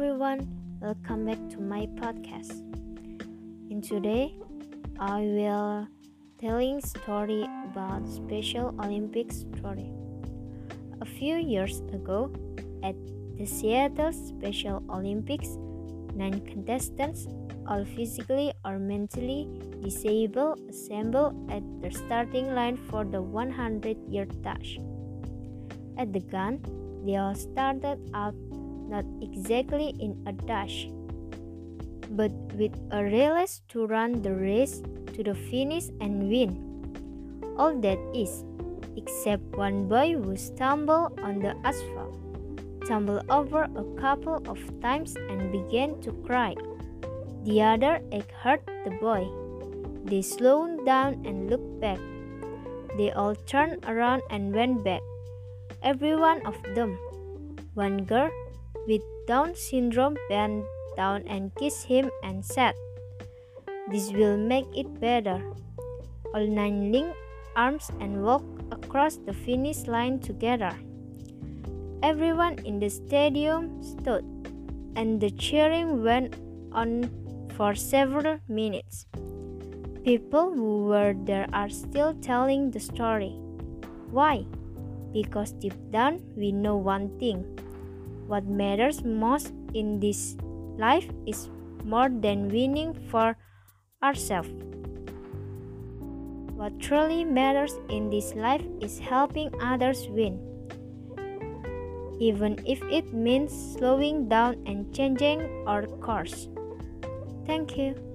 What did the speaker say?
welcome back to my podcast. And today I will telling story about Special Olympics story. A few years ago, at the Seattle Special Olympics, nine contestants, all physically or mentally disabled, assembled at the starting line for the 100-yard dash. At the gun, they all started out not exactly in a dash, but with a relish to run the race to the finish and win. All that is, except one boy who stumbled on the asphalt, tumbled over a couple of times and began to cry. The other egg hurt the boy. They slowed down and looked back. They all turned around and went back. Every one of them. One girl with Down syndrome bent down and kissed him and said, This will make it better. All nine linked arms and walked across the finish line together. Everyone in the stadium stood, and the cheering went on for several minutes. People who were there are still telling the story. Why? Because deep down we know one thing what matters most in this life is more than winning for ourselves. What truly matters in this life is helping others win, even if it means slowing down and changing our course. Thank you.